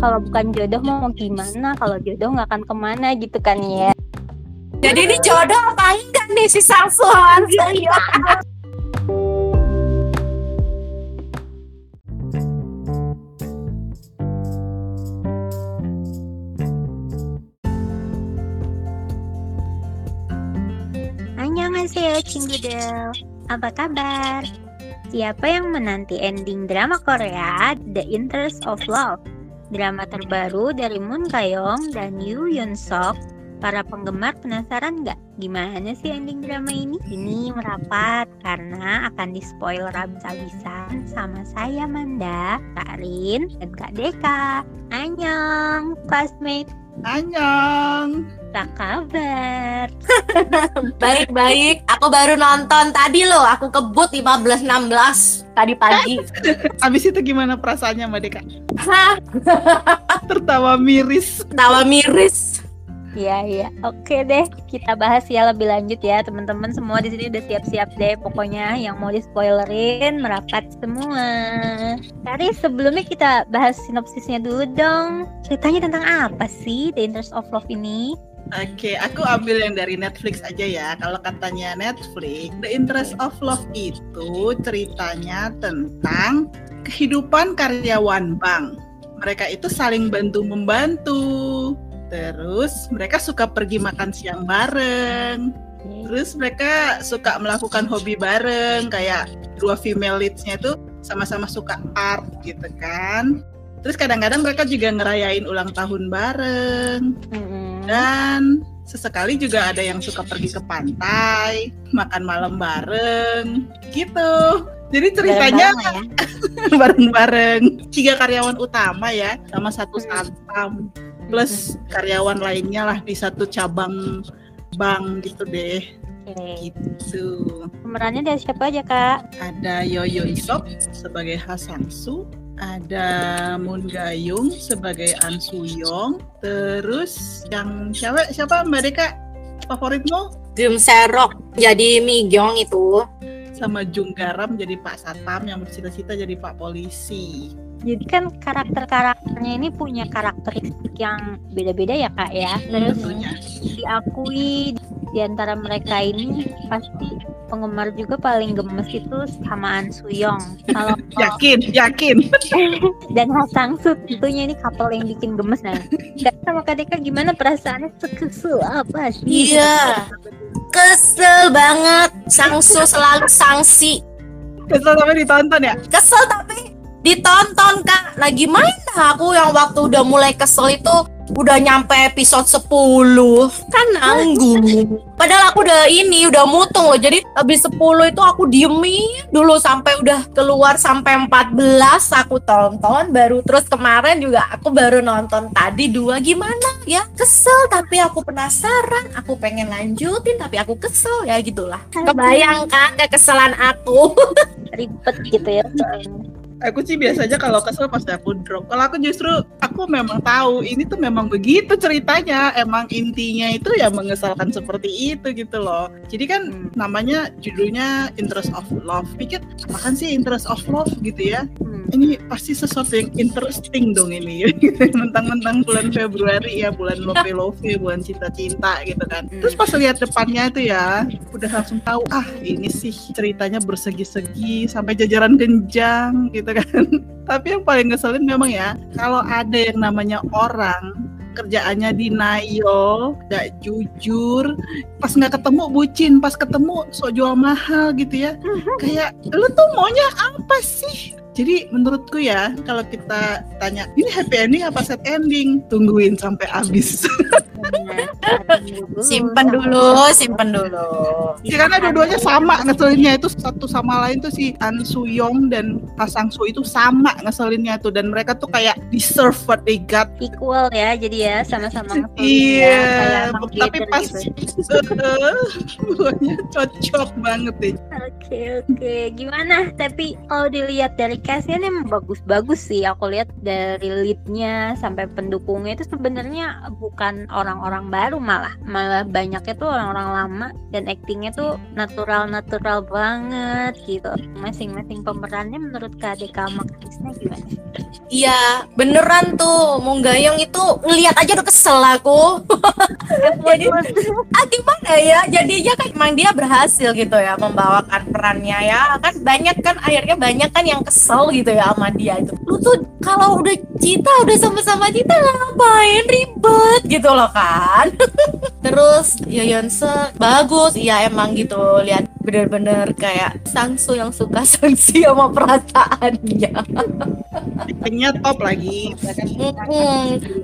kalau bukan jodoh mau gimana kalau jodoh nggak akan ke mana gitu kan ya Jadi ini jodoh apa enggak nih si Samsul? Annyeonghaseyo Cinggudel Apa kabar? Siapa yang menanti ending drama Korea The Interest of Love? Drama terbaru dari Moon Kayong dan Yoo Yun Sok Para penggemar penasaran nggak gimana sih ending drama ini? Ini merapat karena akan di-spoil habis-habisan sama saya Manda, Kak Rin, dan Kak Deka. Annyeong, classmate. Anyong. Apa kabar? Baik-baik, aku baru nonton tadi loh, aku kebut 15-16 tadi pagi. Abis itu gimana perasaannya Mbak Deka? Hah, Tertawa miris. tawa miris. Iya iya, oke deh kita bahas ya lebih lanjut ya teman-teman semua di sini udah siap-siap deh pokoknya yang mau di spoilerin merapat semua. Tadi sebelumnya kita bahas sinopsisnya dulu dong. Ceritanya tentang apa sih The Interest of Love ini? Oke, aku ambil yang dari Netflix aja ya. Kalau katanya Netflix, The Interest of Love itu ceritanya tentang kehidupan karyawan bank. Mereka itu saling bantu-membantu. Terus mereka suka pergi makan siang bareng. Terus mereka suka melakukan hobi bareng kayak dua female leads-nya itu sama-sama suka art gitu kan. Terus kadang-kadang mereka juga ngerayain ulang tahun bareng dan sesekali juga ada yang suka pergi ke pantai, makan malam bareng gitu. Jadi ceritanya Bareng-bareng ya. tiga karyawan utama ya sama satu satpam plus karyawan lainnya lah di satu cabang bank gitu deh Oke. gitu Pemerannya dari siapa aja kak? ada Yoyo Isop sebagai Hasangsu ada Moon Gayung sebagai An Suyong terus yang cewek siapa Mbak Deka favoritmu Jum Serok jadi Migyong itu. sama Jung Garam jadi Pak Satpam yang bercita-cita jadi Pak Polisi Jadi kan karakter-karakternya ini punya karakteristik yang beda-beda ya kak ya. Terus tentunya diakui di antara mereka ini pasti penggemar juga paling gemes itu sama An Suyong. Kalau yakin yakin dan Hasangsu tentunya ini couple yang bikin gemes nah. Kak sama Kak Deka gimana perasaannya sekesel apa sih? Iya. Kesel banget. Sangsu selalu sangsi. kesel sampai ditonton ya Kesel tapi ditonton kak. Lagi main dah aku yang waktu udah mulai kesel itu. Udah nyampe episode 10 kan nanggung. Padahal aku udah ini udah mutung loh. Jadi habis 10 itu aku diemin dulu sampai udah keluar sampai 14 aku tonton. Baru terus kemarin juga aku baru nonton tadi dua. Gimana ya? Kesel tapi aku penasaran. Aku pengen lanjutin tapi aku kesel ya gitulah. Kebayang kan kekesalan aku? Ribet gitu ya. Aku sih biasanya kalau kesel pasti aku drop kalau aku justru aku memang tahu ini tuh memang begitu ceritanya. Emang intinya itu ya mengesalkan seperti itu gitu loh. Jadi kan Hmm. namanya judulnya interest of love. Pikir apaan sih interest of love gitu ya? Hmm. ini pasti sesuatu yang interesting dong ini. Mentang-mentang bulan Februari ya bulan love love bulan cinta-cinta gitu kan. Terus pas lihat depannya itu ya udah langsung tahu ah ini sih ceritanya bersegi-segi sampai jajaran genjang gitu kan tapi yang paling ngeselin memang ya kalau ada yang namanya orang kerjaannya denial, gak jujur, pas nggak ketemu bucin, pas ketemu sok jual mahal gitu ya. Kayak lu tuh maunya apa sih? Jadi menurutku ya kalau kita tanya ini happy ending apa sad ending, tungguin sampai habis. Benar. simpen dulu simpen dulu Ya, karena dua-duanya sama ngeselinnya itu satu sama lain tuh si An Suyong dan Pasang Su itu sama ngeselinnya tuh dan mereka tuh kayak deserve what they got. equal ya jadi ya sama-sama ngeselin ya, Iya, emang tapi pas gitu. pokoknya cocok banget deh. Oke oke gimana tapi kalau dilihat dari castnya ini emang bagus-bagus sih aku lihat dari leadnya sampai pendukungnya itu sebenarnya bukan orang-orang baru malah malah banyaknya tuh orang-orang lama dan actingnya tuh natural-natural banget gitu masing-masing pemerannya menurut Kak Deka gimana? Iya, beneran tuh. Munggayong itu ngelihat aja udah kesel aku. Jadi, ah gimana ya? Jadinya kan emang dia berhasil gitu ya membawakan perannya ya. Kan banyak kan akhirnya banyak kan yang kesel gitu ya sama dia itu. Lu tuh kalau udah cita udah sama-sama cita ngapain ribet gitu loh kan. Terus Yoyonse bagus, iya emang gitu. Lihat bener-bener kayak Sangsu yang suka Sangsi sama perasaannya. Actingnya top lagi. ya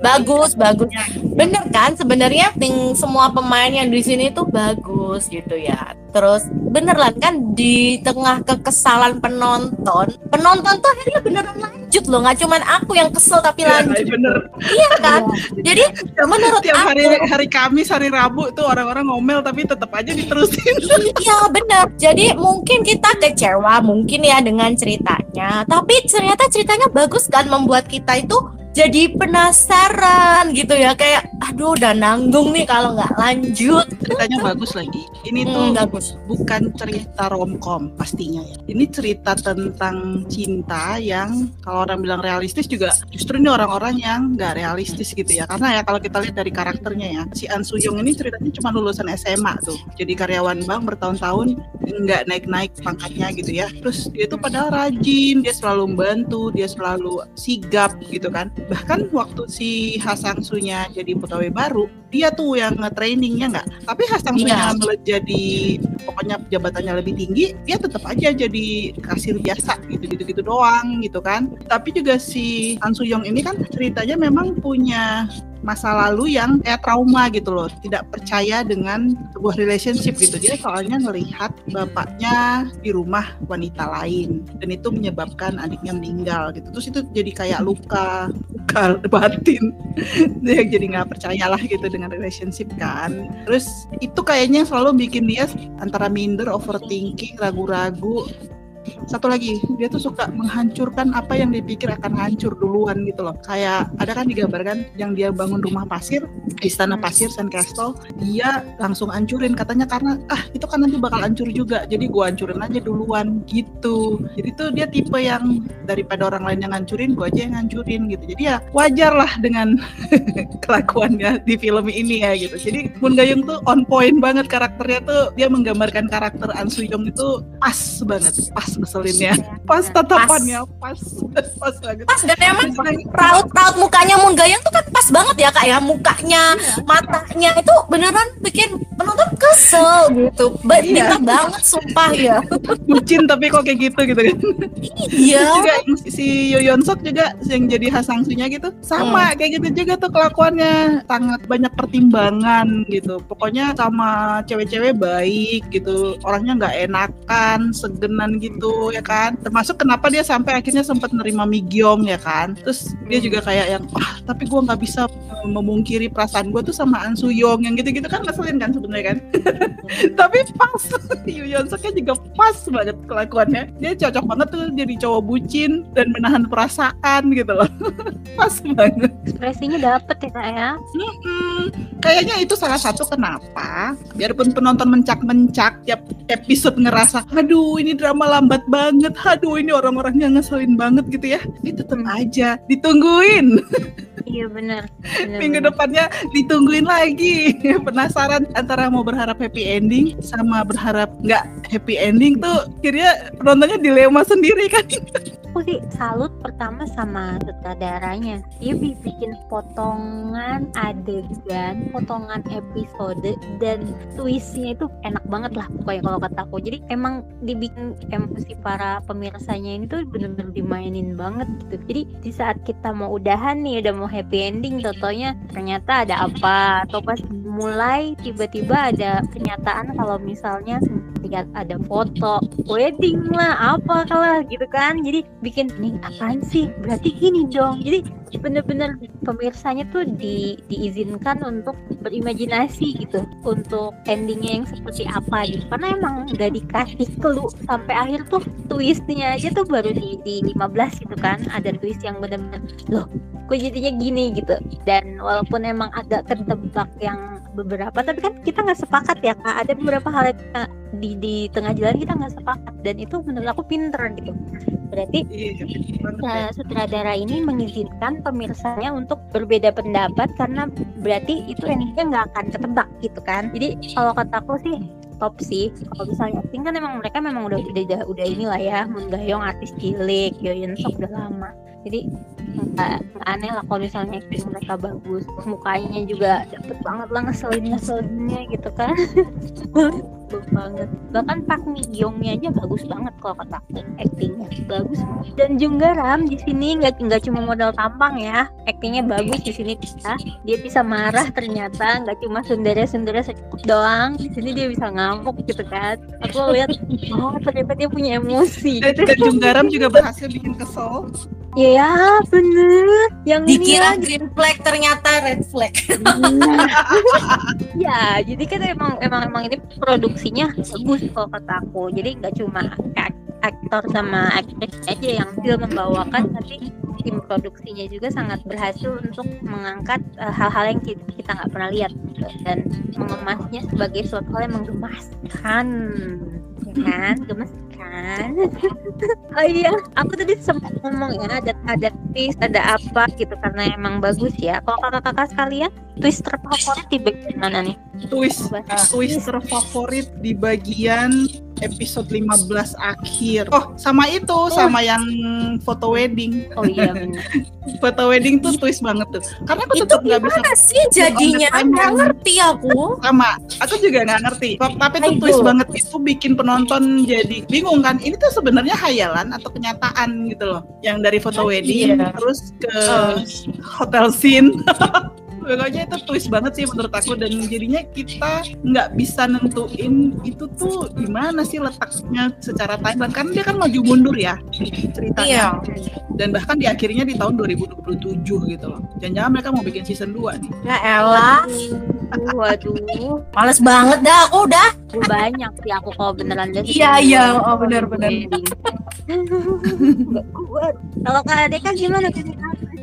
bagus, bagus. Bener kan? Sebenarnya ting semua pemain yang di sini tuh bagus gitu ya. Terus beneran kan di tengah kekesalan penonton, penonton tuh akhirnya beneran lanjut loh. Nggak cuman aku yang kesel tapi Iya, lanjut. bener. Iya kan? Jadi menurut Tiap hari aku hari Kamis, hari Rabu tuh orang-orang ngomel tapi tetap aja diterusin. Iya benar. Jadi mungkin kita kecewa mungkin ya dengan ceritanya, tapi ternyata ceritanya bagus kan membuat kita itu jadi penasaran gitu ya kayak aduh udah nanggung nih kalau nggak lanjut. Ceritanya bagus lagi. Ini tuh Hmm, bagus. bukan cerita romcom pastinya ya. Ini cerita tentang cinta yang kalau orang bilang realistis juga justru ini orang-orang yang nggak realistis gitu ya. Karena ya kalau kita lihat dari karakternya ya, si An Suyong ini ceritanya cuma lulusan SMA tuh. Jadi karyawan bank bertahun-tahun nggak naik-naik pangkatnya gitu ya. Terus dia tuh padahal rajin, dia selalu membantu, dia selalu sigap gitu kan. Bahkan waktu si Hasangsunya jadi pegawai baru, dia tuh yang nge-trainingnya nggak. Tapi Hasangsunya Iya. malah jadi pokoknya jabatannya lebih tinggi, dia tetap aja jadi kasir biasa gitu-gitu gitu doang gitu kan. Tapi juga si An Suyong ini kan ceritanya memang punya masa lalu yang kayak trauma gitu loh tidak percaya dengan sebuah relationship gitu. Dia soalnya ngelihat bapaknya di rumah wanita lain dan itu menyebabkan adiknya meninggal gitu. Terus itu jadi kayak luka luka batin. Dia jadi nggak percaya lah gitu dengan relationship kan. Terus itu kayaknya selalu bikin dia antara minder overthinking ragu-ragu satu lagi dia tuh suka menghancurkan apa yang dipikir akan hancur duluan gitu loh. Kayak ada kan digambarkan yang dia bangun rumah pasir istana pasir Sand Castle dia langsung hancurin. Katanya karena ah itu kan nanti bakal hancur juga jadi gua hancurin aja duluan gitu. Jadi tuh dia tipe yang daripada orang lain yang hancurin gua aja yang hancurin gitu. Jadi ya wajar lah dengan kelakuannya di film ini ya gitu. Jadi Moon Gayung tuh on point banget karakternya tuh. Dia menggambarkan karakter An Suyong itu pas banget pas ngeselinnya pas tatapannya pas. Pas banget. Pas dan emang raut raut mukanya Moon Gayang tuh kan pas banget ya kak ya. Mukanya matanya itu beneran bikin penonton kesel gitu. Bener Iya. banget sumpah ya. bucin tapi kok kayak gitu gitu kan. Iya. juga si Yo Yeon Sok juga yang jadi Hasangsunya gitu. Sama kayak gitu juga tuh kelakuannya. Sangat banyak pertimbangan gitu. Pokoknya sama cewek-cewek baik gitu. Orangnya nggak enakan segenan gitu ya kan? Termasuk kenapa dia sampai akhirnya sempat nerima Migyong ya kan? Terus dia juga kayak yang wah tapi gua nggak bisa memungkiri perasaan gua tuh sama An Suyong yang gitu-gitu kan ngeselin kan sebenarnya kan? Tapi pas Yoo Yeon Suknya juga pas banget kelakuannya. Dia cocok banget tuh jadi cowok bucin dan menahan perasaan gitu loh. Pas banget. Ekspresinya dapet ya kak ya. Mm-mm. kayaknya itu salah satu kenapa biarpun penonton mencak-mencak tiap episode ngerasa aduh ini drama lambat banget. Aduh ini orang-orangnya ngeselin banget gitu ya. Ini tetap aja ditungguin. Iya benar. minggu benar. depannya ditungguin lagi. Penasaran antara mau berharap happy ending sama berharap nggak happy ending tuh akhirnya penontonnya dilema sendiri kan Aku sih salut pertama sama sutradaranya. Dia bi- bikin potongan adegan, potongan episode dan twistnya itu enak banget lah pokoknya kalau kata aku. Jadi emang dibikin emosi para pemirsanya ini tuh bener-bener dimainin banget gitu. Jadi di saat kita mau udahan nih, udah mau happy ending, totonya ternyata ada apa? Atau pas mulai tiba-tiba ada pernyataan kalau misalnya lihat ada foto wedding lah apa kalah gitu kan. Jadi bikin ini apaan sih? Berarti gini dong. Jadi bener-bener pemirsanya tuh di, diizinkan untuk berimajinasi gitu. Untuk endingnya yang seperti apa gitu. Karena emang udah dikasih clue sampai akhir tuh twistnya aja tuh baru di, di 15 gitu kan. Ada twist yang bener-bener loh kok jadinya gini? gitu. Dan walaupun emang agak ketebak yang beberapa tapi kan kita nggak sepakat ya kak. Ada beberapa hal yang di di tengah jalan kita nggak sepakat. Dan itu menurut aku pinter gitu berarti Iya, ya. uh, sutradara ini mengizinkan pemirsanya untuk berbeda pendapat karena berarti itu endingnya nggak akan ketebak gitu kan? Jadi kalau kataku sih top sih. Kalau misalnya acting kan emang mereka memang udah udah udah inilah ya Moon Gayong artis cilik Yoyun Sok udah lama. Jadi aneh lah kalau misalnya acting mereka bagus mukanya juga dapet banget lah ngeselin ngeselinnya gitu kan. Banget. Bahkan Park Mi Youngnya aja bagus banget kalau kata actingnya bagus. Dan Jung Garam di sini nggak nggak cuma modal tampang ya. Actingnya bagus di sini bisa. Dia bisa marah ternyata nggak cuma sundere sundere secukup doang. Di sini dia bisa ngamuk gitu kan. Aku lihat oh ternyata dia punya emosi. Dan, dan Jung juga berhasil bikin kesel. Ya bener yang ini Dikira ya, green flag ternyata red flag. Nah. ya, jadi kan emang emang emang ini produksinya bagus kalau kata aku. Jadi nggak cuma ak- aktor sama aktris aja yang skill membawakan, tapi tim produksinya juga sangat berhasil untuk mengangkat eh, hal-hal yang kita nggak pernah lihat gitu. dan mengemasnya sebagai suatu hal yang menggemaskan, kan? Gemes kan? oh iya, aku tadi sempat ngomong ya ada ada twist, ada apa gitu karena emang bagus ya. Kalau kakak-kakak sekalian twist terfavorit di bagian mana nih? Twist Coba. twist terfavorit di bagian episode 15 akhir. Oh, sama itu, sama yang foto wedding. Oh iya. Foto wedding tuh twist banget tuh. Karena aku Itu tetap nggak bisa gimana sih jadinya? Nggak ngerti aku. sama aku juga nggak ngerti tapi itu Aduh. twist banget itu bikin penonton jadi bingung kan ini tuh sebenarnya hayalan atau kenyataan gitu loh yang dari foto wedding Iya. terus ke Oh. hotel scene pokoknya itu twist banget sih menurut aku dan jadinya kita nggak bisa nentuin itu tuh gimana sih letaknya secara timeline kan dia kan maju mundur ya ceritanya Iya. dan bahkan di akhirnya di tahun 2027 gitu loh jangan-jangan mereka mau bikin season 2 nih Ya elah, Waduh, males banget dah aku udah. banyak sih aku kalau beneran lihat. Iya, iya, oh, benar-benar. Nggak kuat. Kalau Kak Deka gimana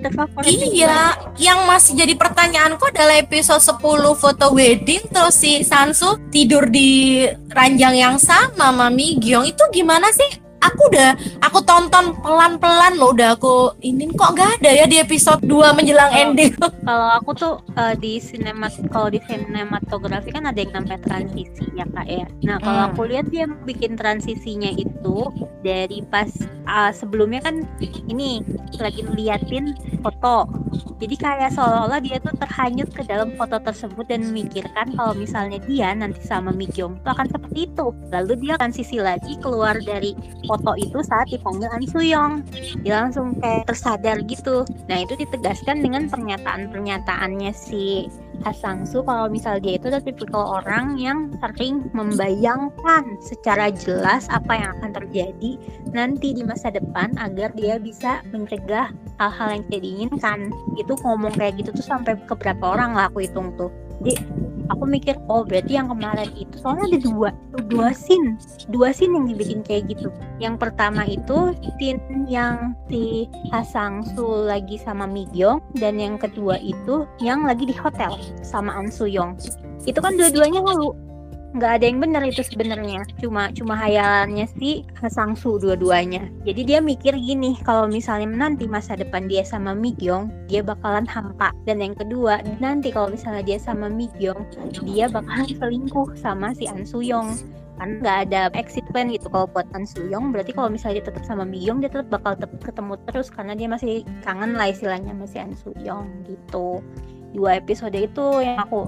terfavorit? Iya, yang masih jadi pertanyaanku adalah episode 10 foto wedding terus si Sansu tidur di ranjang yang sama Mami Gyeong itu gimana sih? Aku udah aku tonton pelan-pelan loh udah aku ini kok nggak ada ya di episode 2 menjelang Oh. ending. Kalau aku tuh eh, di sinemat kalau di sinematografi kan ada yang namanya transisi ya kak ya. Nah kalau Hmm. aku lihat dia bikin transisinya itu dari pas eh, sebelumnya kan ini lagi liatin foto. Jadi kayak seolah-olah dia tuh terhanyut ke dalam foto tersebut dan memikirkan kalau misalnya dia nanti sama Mi Kyung tuh akan seperti itu. Lalu dia transisi lagi keluar dari foto itu saat dipanggil An Suyong. Dia langsung kayak tersadar gitu. Nah itu ditegaskan dengan pernyataan-pernyataannya si Hasangsu kalau misal dia itu adalah tipikal orang yang sering membayangkan secara jelas apa yang akan terjadi nanti di masa depan agar dia bisa mencegah hal-hal yang tidak diinginkan. Itu ngomong kayak gitu tuh sampai ke berapa orang lah aku hitung tuh. Jadi aku mikir oh berarti yang kemarin itu soalnya ada dua dua scene dua scene yang dibikin kayak gitu. Yang pertama itu scene yang si Hasangsu lagi sama Migyong dan yang kedua itu yang lagi di hotel sama An Suyong itu kan dua-duanya halu nggak ada yang benar itu sebenarnya. Cuma cuma hayalannya si Hasangsu dua-duanya. Jadi dia mikir gini kalau misalnya nanti masa depan dia sama Migyong dia bakalan hampa. Dan yang kedua nanti kalau misalnya dia sama Migyong dia bakalan selingkuh sama si An Suyong kan nggak ada exit plan gitu. Kalau buat An Suyong berarti kalau misalnya dia tetap sama Migyong dia tetap bakal tetap ketemu terus. Karena dia masih kangen lah istilahnya sama si An Suyong gitu. Dua episode itu yang aku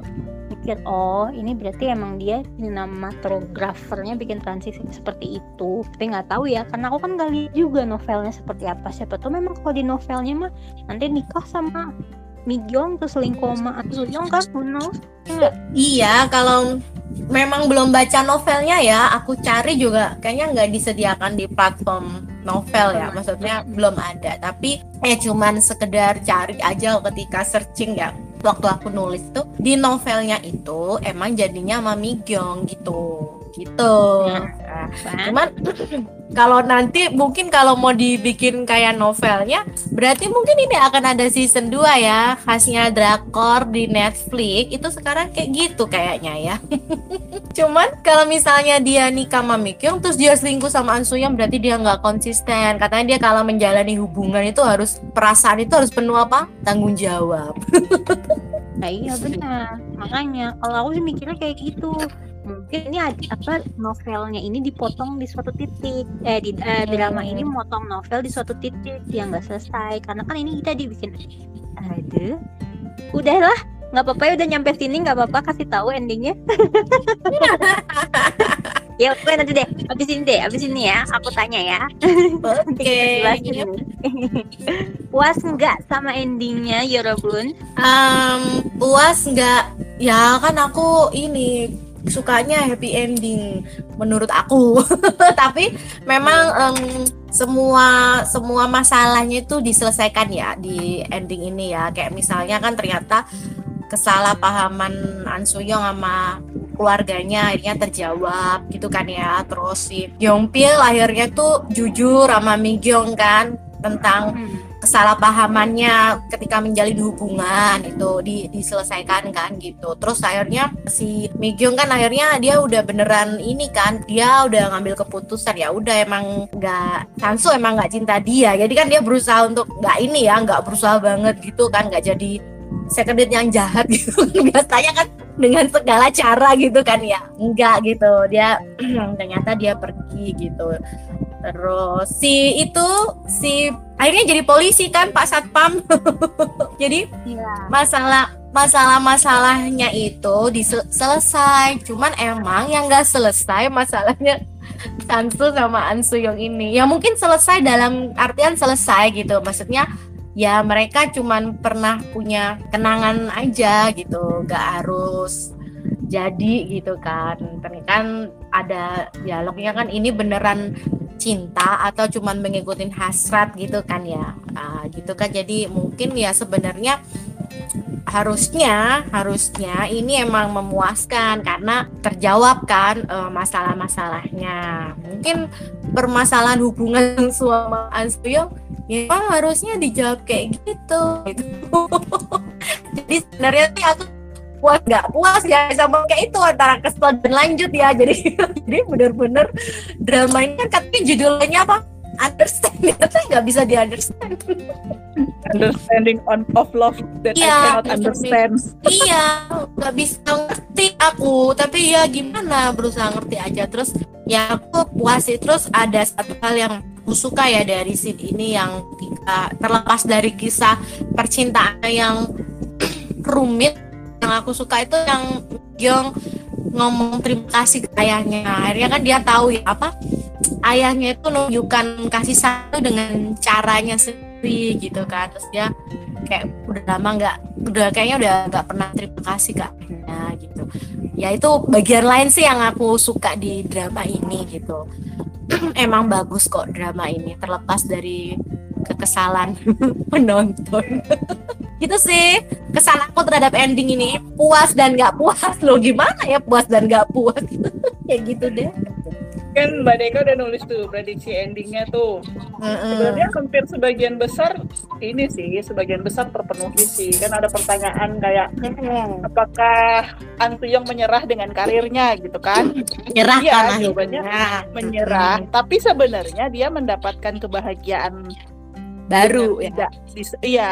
mikir oh ini berarti emang dia sinematografernya bikin transisi seperti itu tapi nggak tahu ya karena aku kan nggak lihat juga novelnya seperti apa siapa tuh memang kalau di novelnya mah nanti nikah sama Migyong terus selingkuh sama An Suyong kan Ya? Iya, kalau memang belum baca novelnya ya, aku cari juga kayaknya nggak disediakan di platform novel ya, maksudnya belum ada. Tapi eh cuman sekedar cari aja ketika searching ya. Waktu aku nulis tuh di novelnya itu emang jadinya sama Migyong gitu, gitu. Nah, cuman kalau nanti mungkin kalau mau dibikin kayak novelnya berarti mungkin ini akan ada season 2 ya khasnya drakor di Netflix. Itu sekarang kayak gitu kayaknya ya. Cuman kalau misalnya dia nikah sama Mikyung terus dia selingkuh sama An Suyang berarti dia nggak konsisten. Katanya dia kalau menjalani hubungan itu harus perasaan itu harus penuh apa? Tanggung jawab. Nah iya benar. Makanya kalau aku sih mikirnya kayak gitu. Mungkin ini apa novelnya ini dipotong di suatu titik. Eh di eh, drama ini motong novel di suatu titik yang nggak selesai. Karena kan ini kita dibikin. Aduh. Udahlah, nggak apa-apa ya udah nyampe sini nggak apa-apa kasih tahu endingnya. ya oke nanti deh abis ini deh abis ini ya aku tanya ya oke nih. puas nggak sama endingnya Yorobun Em, puas nggak ya kan aku ini sukanya happy ending menurut aku. Tapi memang em, semua semua masalahnya itu diselesaikan ya di ending ini ya. Kayak misalnya kan ternyata kesalahpahaman An Suyong sama keluarganya akhirnya terjawab gitu kan ya. Terus si Yongpil akhirnya tuh jujur sama Migyong kan tentang kesalahpahamannya ketika menjalin hubungan itu di, diselesaikan kan gitu. Terus akhirnya si Migyong kan akhirnya dia udah beneran ini kan dia udah ngambil keputusan ya udah emang nggak Sansu emang nggak cinta dia. Jadi kan dia berusaha untuk nggak ini ya nggak berusaha banget gitu kan nggak jadi second yang jahat gitu. Biasanya kan dengan segala cara gitu kan ya. Enggak gitu dia ternyata dia pergi gitu terus si itu si akhirnya jadi polisi kan Pak Satpam. Jadi Iya. masalah masalah masalahnya itu diselesai cuman emang yang nggak selesai masalahnya Sansu sama Ansu yang ini. Ya mungkin selesai dalam artian selesai gitu. Maksudnya ya mereka cuman pernah punya kenangan aja gitu. Nggak harus jadi gitu kan. Tapi kan ada dialognya kan ini beneran cinta atau cuman mengikutin hasrat gitu kan ya. Ah, gitu kan. Jadi mungkin ya sebenarnya harusnya harusnya ini emang memuaskan karena terjawab kan eh, masalah-masalahnya. Mungkin permasalahan hubungan suami Ansuyo ya harusnya dijawab kayak gitu. Gitu. jadi sebenarnya aku puas nggak puas ya sama kayak itu antara kesel dan lanjut ya. Jadi jadi bener-bener drama ini kan katanya judulnya apa? Understand ternyata nggak bisa di understand. Understanding on of love that Iya, I cannot understanding. understand. iya nggak bisa ngerti aku. Tapi ya gimana berusaha ngerti aja. Terus ya aku puas sih. Terus ada satu hal yang aku suka ya dari scene ini yang uh, terlepas dari kisah percintaan yang rumit yang aku suka itu yang Gyong ngomong terima kasih ke ayahnya. Akhirnya kan dia tahu ya apa ayahnya itu menunjukkan kasih itu dengan caranya sendiri gitu kan. Terus dia kayak udah lama nggak udah kayaknya udah nggak pernah terima kasih ke ayahnya gitu. Ya itu bagian lain sih yang aku suka di drama ini gitu. Emang bagus kok drama ini terlepas dari kekesalan penonton. Gitu sih kesan aku terhadap ending ini. Puas dan nggak puas loh. Gimana ya puas dan nggak puas? Ya gitu deh. Kan Mbak Deka udah nulis tuh prediksi endingnya tuh. Sebenarnya hampir sebagian besar ini sih, sebagian besar terpenuhi sih. Kan ada pertanyaan kayak apakah Antuyong menyerah dengan karirnya gitu kan? nyerah kan jawabannya akhirnya Menyerah, tapi sebenarnya dia mendapatkan kebahagiaan baru ya. tidak iya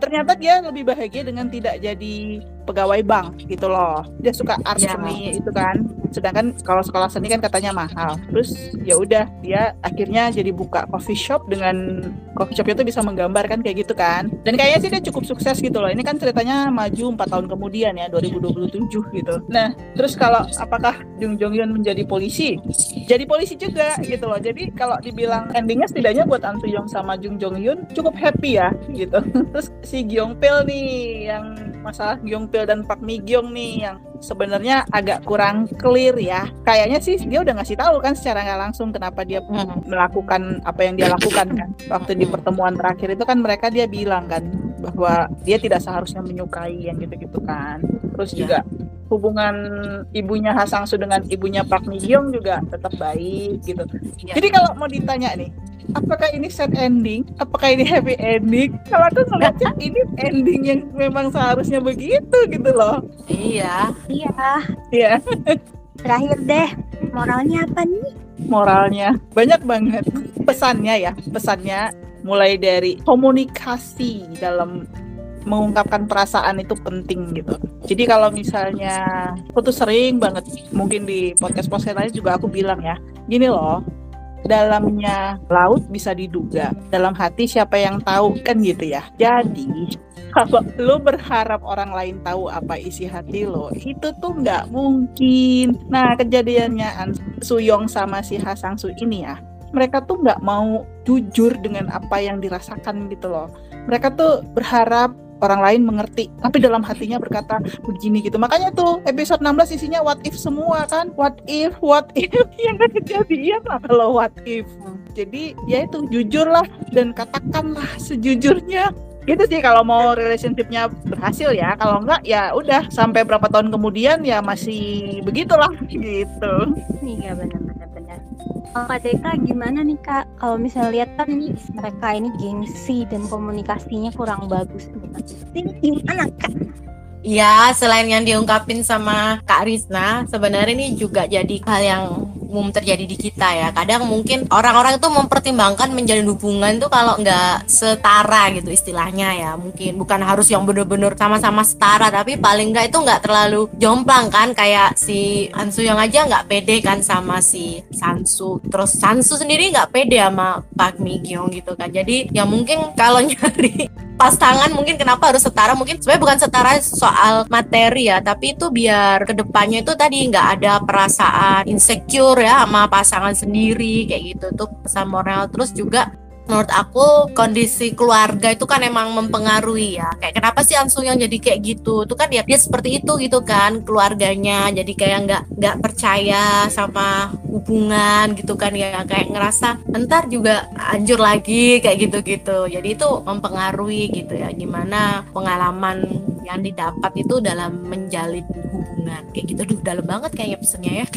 ternyata dia lebih bahagia dengan tidak jadi pegawai bank gitu loh. Dia suka art Ya. seni itu kan. Sedangkan kalau sekolah seni kan katanya mahal. Terus ya udah dia akhirnya jadi buka coffee shop dengan coffee shop itu bisa menggambarkan kayak gitu kan. Dan kayaknya sih dia cukup sukses gitu loh. Ini kan ceritanya maju empat tahun kemudian ya 2027 gitu. Nah terus kalau apakah Jung Jong Hyun menjadi polisi? Jadi polisi juga gitu loh. Jadi kalau dibilang endingnya setidaknya buat An Soo Young sama Jung Jong Hyun cukup happy ya gitu. Terus si Gyeong Pil nih yang masalah Gyeong Pil dan Park Mi Gyeong nih yang sebenarnya agak kurang clear ya kayaknya sih dia udah ngasih tahu kan secara nggak langsung kenapa dia Hmm. melakukan apa yang dia lakukan kan waktu di pertemuan terakhir itu kan mereka dia bilang kan bahwa dia tidak seharusnya menyukai yang gitu-gitu kan terus Iya. juga hubungan ibunya Hasangsu dengan ibunya Park Mi Gyong juga tetap baik gitu. Iya. Jadi kalau mau ditanya nih, apakah ini sad ending? Apakah ini happy ending? Kalau aku ngeliatnya ini ending yang memang seharusnya begitu gitu loh. Iya. Iya. Iya, Terakhir deh, moralnya apa nih? moralnya banyak banget pesannya ya, pesannya mulai dari komunikasi dalam mengungkapkan perasaan itu penting gitu. Jadi kalau misalnya aku tuh sering banget mungkin di podcast podcast lain juga aku bilang ya, gini loh, dalamnya laut bisa diduga, dalam hati siapa yang tahu kan gitu ya. Jadi kalau lu berharap orang lain tahu apa isi hati lo, itu tuh nggak mungkin. Nah kejadiannya An Suyong sama si Hasangsu ini ya, mereka tuh nggak mau jujur dengan apa yang dirasakan gitu loh. Mereka tuh berharap orang lain mengerti, tapi dalam hatinya berkata begini gitu. Makanya tuh episode 16 isinya what if semua kan, what if, what if yang gak kejadian lah kalau what if. Jadi ya itu jujurlah dan katakanlah sejujurnya. Gitu sih kalau mau relationshipnya berhasil ya. Kalau enggak ya udah sampai berapa tahun kemudian ya masih begitulah gitu. Iya benar-benar benar. Kalau Kak Deka gimana nih Kak? Kalau misalnya lihat kan nih mereka ini gengsi dan komunikasinya kurang bagus. Ini gimana Kak? Iya, selain yang diungkapin sama Kak Risna, sebenarnya ini juga jadi hal yang umum terjadi di kita ya. Kadang mungkin orang-orang itu mempertimbangkan menjalin hubungan tuh kalau nggak setara gitu istilahnya ya. Mungkin bukan harus yang bener-bener sama-sama setara, tapi paling nggak itu nggak terlalu jomplang kan. Kayak si Ansu yang aja nggak pede kan sama si Sansu. Terus Sansu sendiri nggak pede sama Park Mi Gyong gitu kan. Jadi ya mungkin kalau nyari pasangan mungkin kenapa harus setara mungkin sebenarnya bukan setara soal materi ya tapi itu biar ke depannya itu tadi nggak ada perasaan insecure ya sama pasangan sendiri kayak gitu. Tuh pesan moral. Terus juga menurut aku kondisi keluarga itu kan emang mempengaruhi ya. Kayak kenapa sih Ansu yang jadi kayak gitu? Itu kan ya dia seperti itu gitu kan keluarganya. Jadi kayak nggak nggak percaya sama hubungan gitu kan ya. Kayak ngerasa ntar juga anjur lagi kayak gitu-gitu. Jadi itu mempengaruhi gitu ya. Gimana pengalaman yang didapat itu dalam menjalin hubungan kayak gitu duh dalam banget kayaknya pesennya ya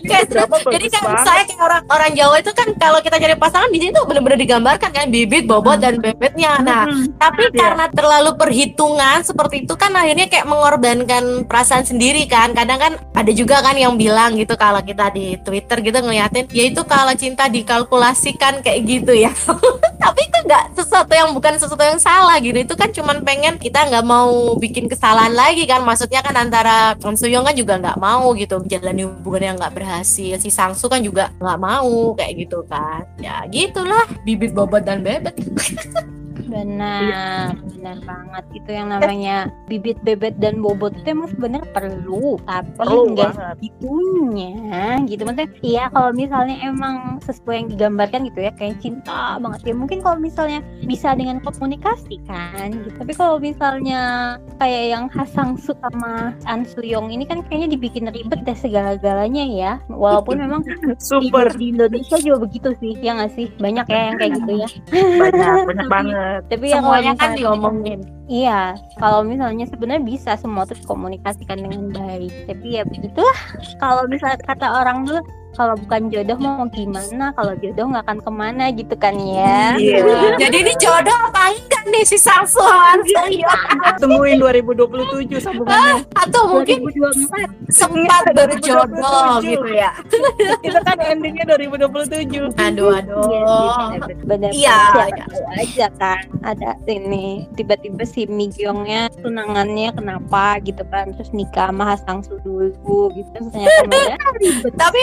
Kayak Drama jadi kan banget. saya kayak orang orang Jawa itu kan kalau kita cari pasangan di sini tuh benar-benar digambarkan kan bibit, bobot dan bebetnya. Nah, Hmm. tapi Iya. karena terlalu perhitungan seperti itu kan akhirnya kayak mengorbankan perasaan sendiri kan. Kadang kan ada juga kan yang bilang gitu kalau kita di Twitter gitu ngeliatin, ya itu kalau cinta dikalkulasikan kayak gitu ya. tapi itu nggak sesuatu yang bukan sesuatu yang salah gitu. Itu kan cuman pengen kita nggak mau bikin kesalahan lagi kan. Maksudnya kan antara Kang Suyong kan juga nggak mau gitu menjalani hubungan yang nggak berhasil. Si Sangsu kan juga nggak mau kayak gitu kan. Ya gitulah bibit bobot dan bebet. Benar, benar banget. Itu yang namanya bibit bebet dan bobot itu emang sebenarnya perlu, tapi Perlu enggak segitunya gitu. Maksudnya iya kalau misalnya emang sesuai yang digambarkan gitu ya kayak cinta banget ya. Mungkin kalau misalnya bisa dengan komunikasi kan gitu. Tapi kalau misalnya kayak yang Hasangsu sama An Suyong ini kan kayaknya dibikin ribet deh segala-galanya ya. Walaupun memang Super di Indonesia juga begitu sih, ya nggak sih? Banyak ya yang kayak gitu ya. banyak banyak banget. Tapi ya kalau Semuanya kan misalnya- diomongin. Iya, kalau misalnya sebenarnya bisa semua tuh dikomunikasikan dengan baik. Tapi ya begitulah. Kalau misalnya kata orang dulu, kalau bukan jodoh mau gimana? Kalau jodoh nggak akan ke mana gitu kan ya. Iya. Jadi ini jodoh apa enggak nih si Sangsu sama Suyong? Tungguin 2027 sambungannya. Atau mungkin 2024 sempat berjodoh 2027. gitu ya? Itu kan endingnya 2027. Aduh aduh. benar Iya, iya. aja kan ada ini tiba-tiba si Mi Gyongnya tunangannya kenapa gitu kan terus nikah sama Hasangsu dulu gitu terus ternyata Tapi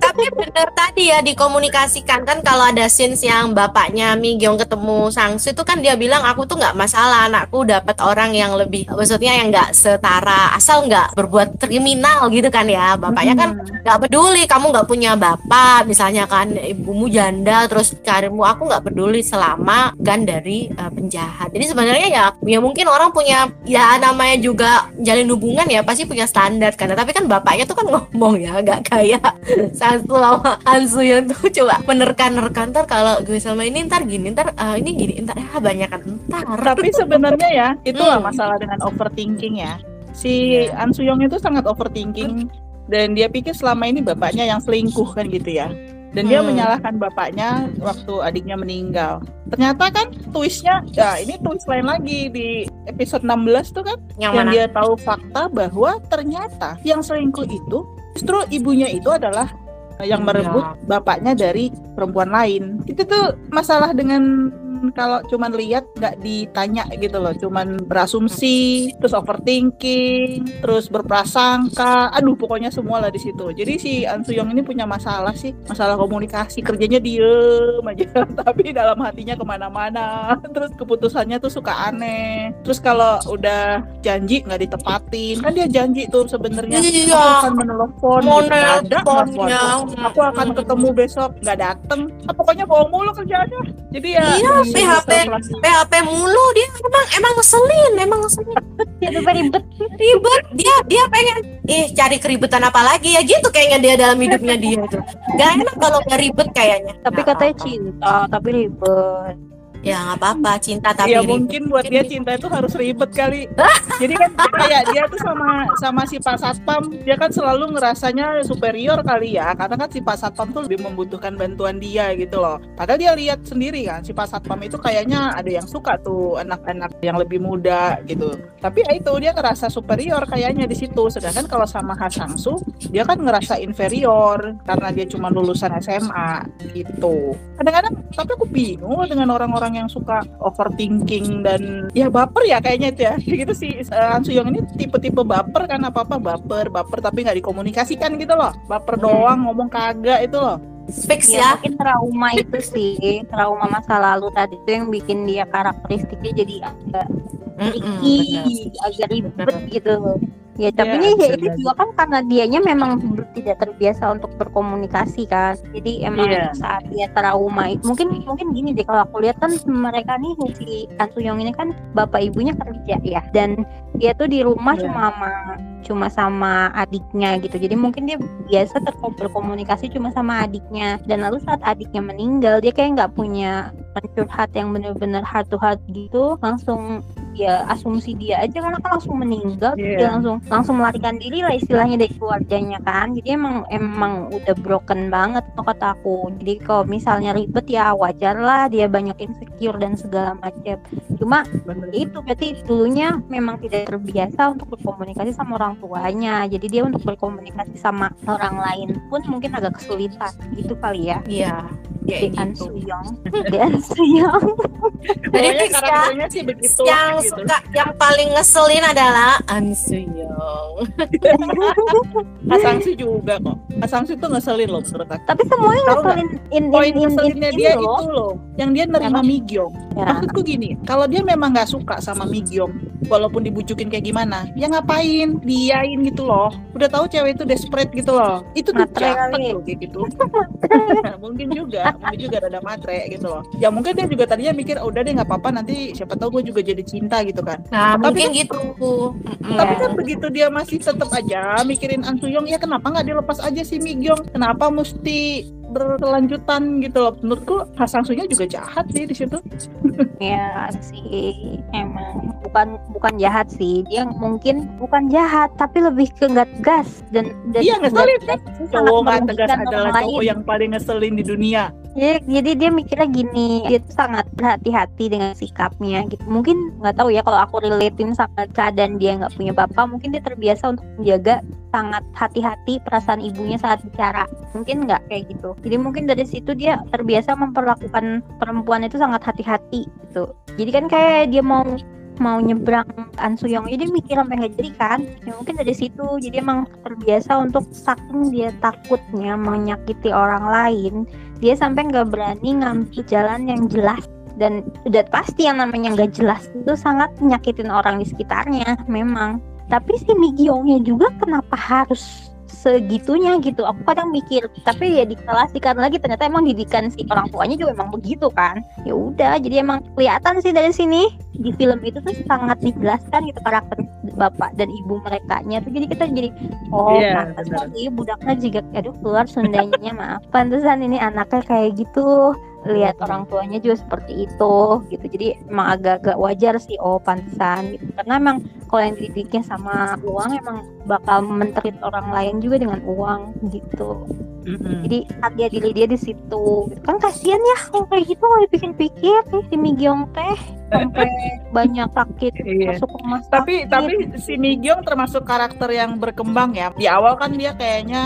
tapi bener tadi ya dikomunikasikan. Kan kalau ada scenes yang bapaknya Mi Gyong ketemu Sangsu itu kan dia bilang aku tuh nggak masalah anakku dapat orang yang lebih maksudnya yang nggak setara asal nggak berbuat kriminal gitu kan ya. Bapaknya kan nggak peduli kamu nggak punya bapak misalnya kan ibumu janda terus carimu aku nggak peduli selama kan dari eh, penjahat. Jadi sebenarnya ya ya mungkin orang punya ya namanya juga jalin hubungan ya pasti punya standar kan. Tapi kan bapaknya tuh kan ngomong ya nggak kayak satu sama Ansu yang tuh coba menerkan-nerkan ntar kalau gue sama ini ntar gini ntar ah, ini gini ntar ah banyak kan ntar Tapi sebenarnya ya, itulah Hmm. masalah dengan overthinking ya. Si Iya. An Suyong itu sangat overthinking dan dia pikir selama ini bapaknya yang selingkuh kan gitu ya. Dan dia Hmm. menyalahkan bapaknya waktu adiknya meninggal. Ternyata kan twistnya, ya ini twist lain lagi di episode 16 tuh kan, yang yang mana dia tahu fakta bahwa ternyata yang selingkuh itu justru ibunya itu adalah yang Iya. merebut bapaknya dari perempuan lain. Itu tuh masalah dengan kalau cuman lihat nggak ditanya gitu loh, cuman berasumsi, terus overthinking, terus berprasangka, aduh pokoknya semua lah di situ. Jadi si An Suyong ini punya masalah sih, masalah komunikasi, kerjanya diem aja, tapi dalam hatinya ke mana-mana. Terus keputusannya tuh suka aneh. Terus kalau udah janji nggak ditepatin, kan dia janji tuh sebenarnya Iya. aku akan menelpon, mau gitu. Ada. Aku akan ketemu besok, nggak dateng. Ah, pokoknya bohong mulu kerjaannya. Jadi ya. Iya, PHP. PHP mulu dia emang emang ngeselin emang ngeselin Jadi ribet. ribet dia dia pengen ih cari keribetan apa lagi ya gitu kayaknya dia dalam hidupnya dia tuh gak enak kalau nggak ribet kayaknya Tapi katanya cinta, tapi ribet. Ya nggak apa-apa cinta tapi ya ribet. mungkin buat dia cinta itu harus ribet kali. Jadi kan kayak dia tuh sama sama si Pak Satpam, dia kan selalu ngerasanya superior kali ya, karena kan si Pak Satpam tuh lebih membutuhkan bantuan dia gitu loh. Padahal dia lihat sendiri kan, si Pak Satpam itu kayaknya ada yang suka tuh anak-anak yang lebih muda gitu. Tapi ya itu dia ngerasa superior kayaknya di situ. Sedangkan kalau sama Hasangsu, dia kan ngerasa inferior karena dia cuma lulusan SMA gitu. Kadang-kadang tapi aku bingung dengan orang-orang yang suka overthinking dan ya baper ya kayaknya itu ya. Gitu sih uh, Han Suyong ini tipe-tipe baper kan apa-apa baper, baper tapi nggak dikomunikasikan gitu loh. Baper doang ngomong kagak itu loh. fix Ya, ya mungkin trauma itu sih, trauma masa lalu tadi itu yang bikin dia karakteristiknya jadi agak tricky, benar. agak ribet Benar. gitu. Ya, tapi Ya, ya itu juga kan karena dianya memang tidak terbiasa untuk berkomunikasi kan. Jadi emang Iya. saat dia trauma itu mungkin mungkin gini deh kalau aku lihat kan mereka nih si An Suyong ini kan bapak ibunya kerja ya dan dia tuh di rumah Iya. cuma sama cuma sama adiknya gitu. Jadi mungkin dia biasa berkomunikasi cuma sama adiknya dan lalu saat adiknya meninggal dia kayak nggak punya pencurhat yang benar-benar heart to heart gitu langsung ya asumsi dia aja karena kan langsung meninggal Iya. dia langsung langsung melarikan diri lah istilahnya dari keluarganya kan. Jadi emang emang udah broken banget tuh kata aku. Jadi kalau misalnya ribet ya wajar lah dia banyak insecure dan segala macam cuma Bener. itu berarti dulunya memang tidak terbiasa untuk berkomunikasi sama orang tuanya. Jadi dia untuk berkomunikasi sama orang lain pun mungkin agak kesulitan. Gitu kali ya. Iya ya di An gitu Suyong di An Suyong Jadi ya, karakternya sih begitu. yang gitu. suka yang paling ngeselin adalah Ansuyong Asangsi juga kok. Asangsi tuh ngeselin loh menurut aku. tapi semuanya ngeselin in, Poin in, in, in, ngeselinnya in dia loh. itu loh, yang dia nerima Apa? Migyong. ya. Maksudku gini, kalau dia memang nggak suka sama Migyong, walaupun dibujukin kayak gimana, ya ngapain, diain gitu loh. Udah tahu cewek itu desperate gitu loh. Itu tuh kali. loh kayak gitu. mungkin juga, mungkin juga rada matre gitu loh. Ya mungkin dia juga tadinya mikir, "Oh, udah deh nggak apa-apa nanti siapa tahu gue juga jadi cinta gitu kan. nah Tapi mungkin kan- gitu. Tapi kan begitu dia masih tetap aja mikirin An Suyong, ya kenapa nggak dilepas aja si Migyong? Kenapa mesti berkelanjutan gitu loh? Menurutku Hasang Suyong juga jahat sih di situ. ya sih emang bukan bukan jahat sih dia mungkin bukan jahat tapi lebih ke nggak tegas dan dan Iya, ngeselin sangat Cowok nggak tegas adalah cowok lain. yang paling ngeselin di dunia. Jadi, jadi dia mikirnya gini, dia tuh sangat berhati-hati dengan sikapnya gitu. Mungkin nggak tahu ya kalau aku relatein sama keadaan dia nggak punya bapak, mungkin dia terbiasa untuk menjaga sangat hati-hati perasaan ibunya saat bicara. Mungkin nggak kayak gitu. Jadi mungkin dari situ dia terbiasa memperlakukan perempuan itu sangat hati-hati gitu. Jadi kan kayak dia mau mau nyebrang An Suyong jadi mikir sampai nggak jadi kan? Ya mungkin dari situ. Jadi emang terbiasa untuk saking dia takutnya menyakiti orang lain dia sampai nggak berani ngambil jalan yang jelas. Dan udah pasti yang namanya nggak jelas itu sangat menyakitin orang di sekitarnya memang. Tapi si Migyongnya juga kenapa harus segitunya gitu. Aku kadang mikir tapi ya diklasihkan lagi. Ternyata emang didikan si orang tuanya juga emang begitu kan. Ya udah jadi emang kelihatan sih dari sini. Di film itu tuh sangat dijelaskan gitu karakter bapak dan ibu mereka nya tuh. Jadi kita jadi oh pantesan iya budaknya juga aduh keluar Sundanya. Maaf pantesan ini anaknya kayak gitu lihat orang tuanya juga seperti itu gitu. Jadi emang agak-agak wajar sih oh pantesan gitu. Karena emang kalau yang dididik sama uang emang bakal menterit orang lain juga dengan uang gitu Mm-mm. jadi harga diri dia di situ kan kasihan ya kalau kayak gitu kalau dipikir-pikir nih si Migyong teh sampai banyak sakit Iya. masuk rumah tapi sakit. tapi si Migyong termasuk karakter yang berkembang ya di awal kan dia kayaknya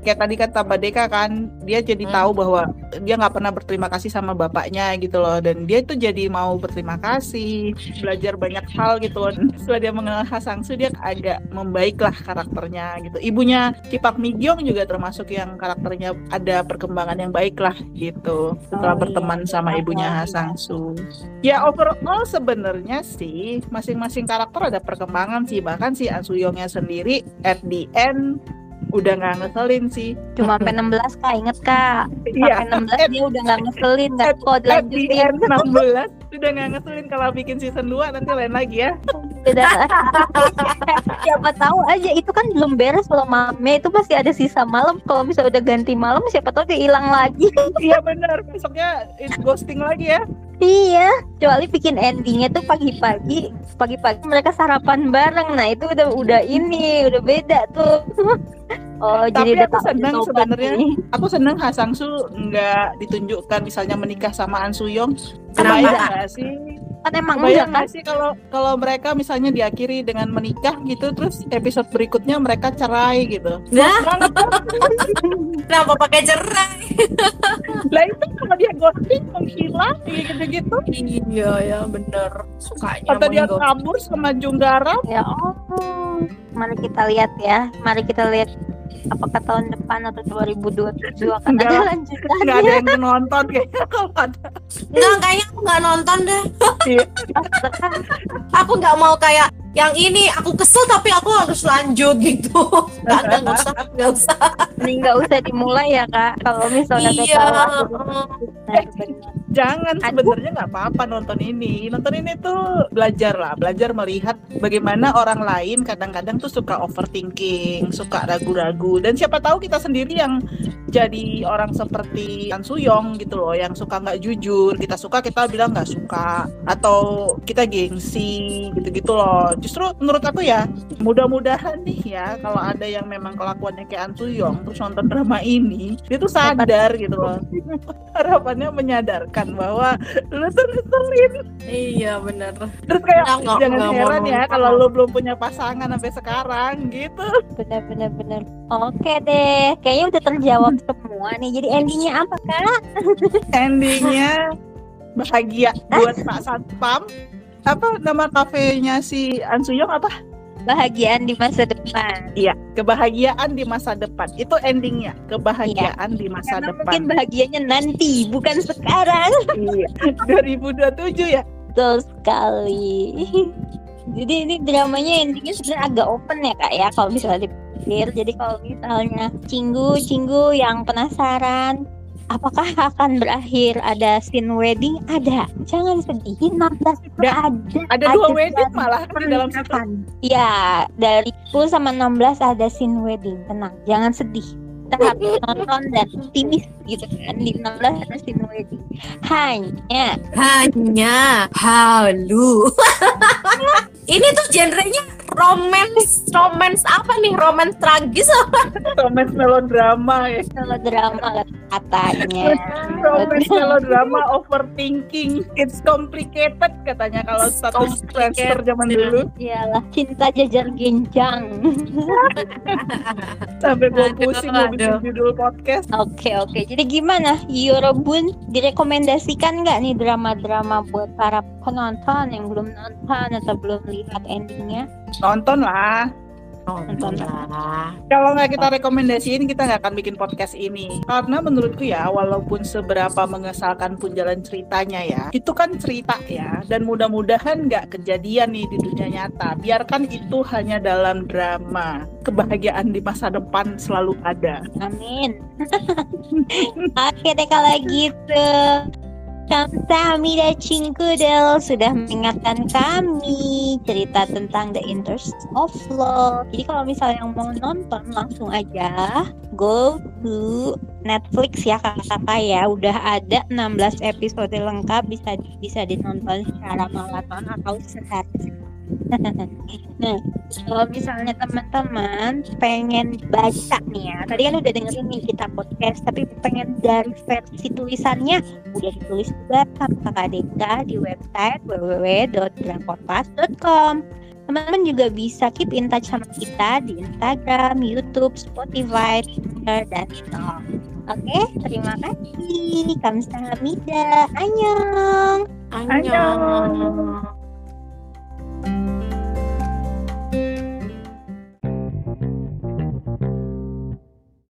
kayak tadi kata Mbak Deka kan dia jadi Hmm. tahu bahwa dia nggak pernah berterima kasih sama bapaknya gitu loh dan dia itu jadi mau berterima kasih belajar banyak hal gitu loh setelah dia mengenal Hasangsu dia agak membaik lah karakternya gitu ibunya Kipak Migyong juga termasuk yang karakternya ada perkembangan yang baik lah gitu. Setelah Oh, iya. berteman sama ibunya Hasangsu Ya overall sebenarnya sih masing-masing karakter ada perkembangan sih. Bahkan si An Suyongnya sendiri at the end udah nggak ngeselin sih. cuma sampai 16 kak inget kak Iya. sampai 16 dia udah nggak ngeselin nggak kok end 16 udah nggak ngeselin kalau bikin season 2 nanti lain lagi ya. Beda. siapa tahu aja itu kan belum beres kalau mame itu pasti ada sisa malam kalau misalnya udah ganti malam siapa tahu dia hilang lagi Iya benar besoknya it ghosting lagi ya. Iya kecuali bikin endingnya tuh pagi-pagi pagi-pagi mereka sarapan bareng nah itu udah udah ini udah beda tuh oh Tapi jadi aku tobat sebenarnya. Aku seneng Hasangsu nggak ditunjukkan misalnya menikah sama An Suyong. Kenapa, sih? Kan emang Bayang enggak kan? nggak sih kalau kalau mereka misalnya diakhiri dengan menikah gitu terus episode berikutnya mereka cerai gitu. Nah, kenapa pakai cerai? lah itu kalau dia ghosting menghilang kayak gitu-gitu. Iya ya bener. Sukanya atau dia kabur sama Junggara ya Allah mari kita lihat ya. Mari kita lihat apakah tahun depan atau 2027 akan Enggak. ada nggak lanjutannya ada yang nonton kayaknya kalau ada Enggak, kayaknya aku nggak nonton deh. Iya. Aku nggak mau kayak yang ini aku kesel tapi aku harus lanjut gitu. Nggak, nggak, nggak usah, nggak usah. Mending nggak usah dimulai ya kak kalau misalnya Iya. Benar-benar. jangan sebenarnya nggak apa-apa nonton ini nonton ini tuh belajar lah belajar melihat bagaimana orang lain kadang-kadang tuh suka overthinking suka ragu-ragu dan siapa tahu kita sendiri yang jadi orang seperti An Suyong gitu loh yang suka nggak jujur kita suka kita bilang nggak suka atau kita gengsi gitu-gitu loh justru menurut aku ya mudah-mudahan nih ya kalau ada yang memang kelakuannya kayak An Suyong terus nonton drama ini dia tuh sadar gitu loh. Harapannya menyadarkan bahwa lu tuh ngeselin Iya bener. terus kayak Nggak, nggak, jangan mau heran ya kalau lu belum punya pasangan sampai sekarang gitu. Benar benar benar. Oke deh kayaknya udah terjawab semua nih. Jadi endingnya apa kak? Endingnya bahagia buat Pak Satpam apa nama kafenya si An Suyong apa bahagiaan di masa depan Iya, kebahagiaan di masa depan. Itu endingnya, kebahagiaan di masa karena depan. mungkin bahagianya nanti bukan sekarang Iya, 2027 ya. betul sekali jadi ini dramanya endingnya sebenarnya agak open ya kak ya kalau misalnya dipikir jadi kalau misalnya cinggu cinggu yang penasaran apakah akan berakhir ada scene wedding ada jangan sedih 16 itu Da- ada Ada dua Ada wedding malah di dalam pernikahan. Iya, dari 10 sama 16 ada scene wedding. Tenang, jangan sedih. Kita harus nonton dan optimis gitu kan. Di 16 ada scene wedding. Hanya Hanya halu. Ini tuh genrenya romance, romance apa nih? Romance tragis apa? Romance melodrama ya. kalau drama katanya. Romance melodrama overthinking. It's complicated katanya kalau status transfer zaman dulu. Iyalah, cinta jajar genjang. Sampai gue pusing mau bikin judul podcast. Oke oke, jadi gimana Yorobun direkomendasikan nggak nih drama-drama buat para penonton yang belum nonton atau belum lihat endingnya? Nonton lah. Nonton lah. Kalau nggak kita rekomendasiin, kita nggak akan bikin podcast ini. Karena menurutku ya, walaupun seberapa mengesalkan pun jalan ceritanya ya, itu kan cerita ya. Dan mudah-mudahan nggak kejadian nih di dunia nyata. Biarkan itu hanya dalam drama. Kebahagiaan di masa depan selalu ada. Amin. Oke deh kalau gitu. Kamsahamnida Cingkudel sudah mengingatkan kami cerita tentang The Interest of Love. Jadi kalau misalnya yang mau nonton langsung aja go to Netflix ya kakak-kakak ya. Udah ada 16 episode lengkap bisa bisa ditonton secara maraton atau sehari nah, kalau misalnya teman-teman pengen baca nih ya, tadi kan udah dengerin nih kita podcast, tapi pengen dari versi tulisannya udah ditulis juga sama kakak Deka di website www.drakorpas.com. Teman-teman juga bisa keep in touch sama kita di Instagram, YouTube, Spotify, Twitter, dan TikTok. Oke, terima kasih. Kamsahamnida. Annyeong. Annyeong.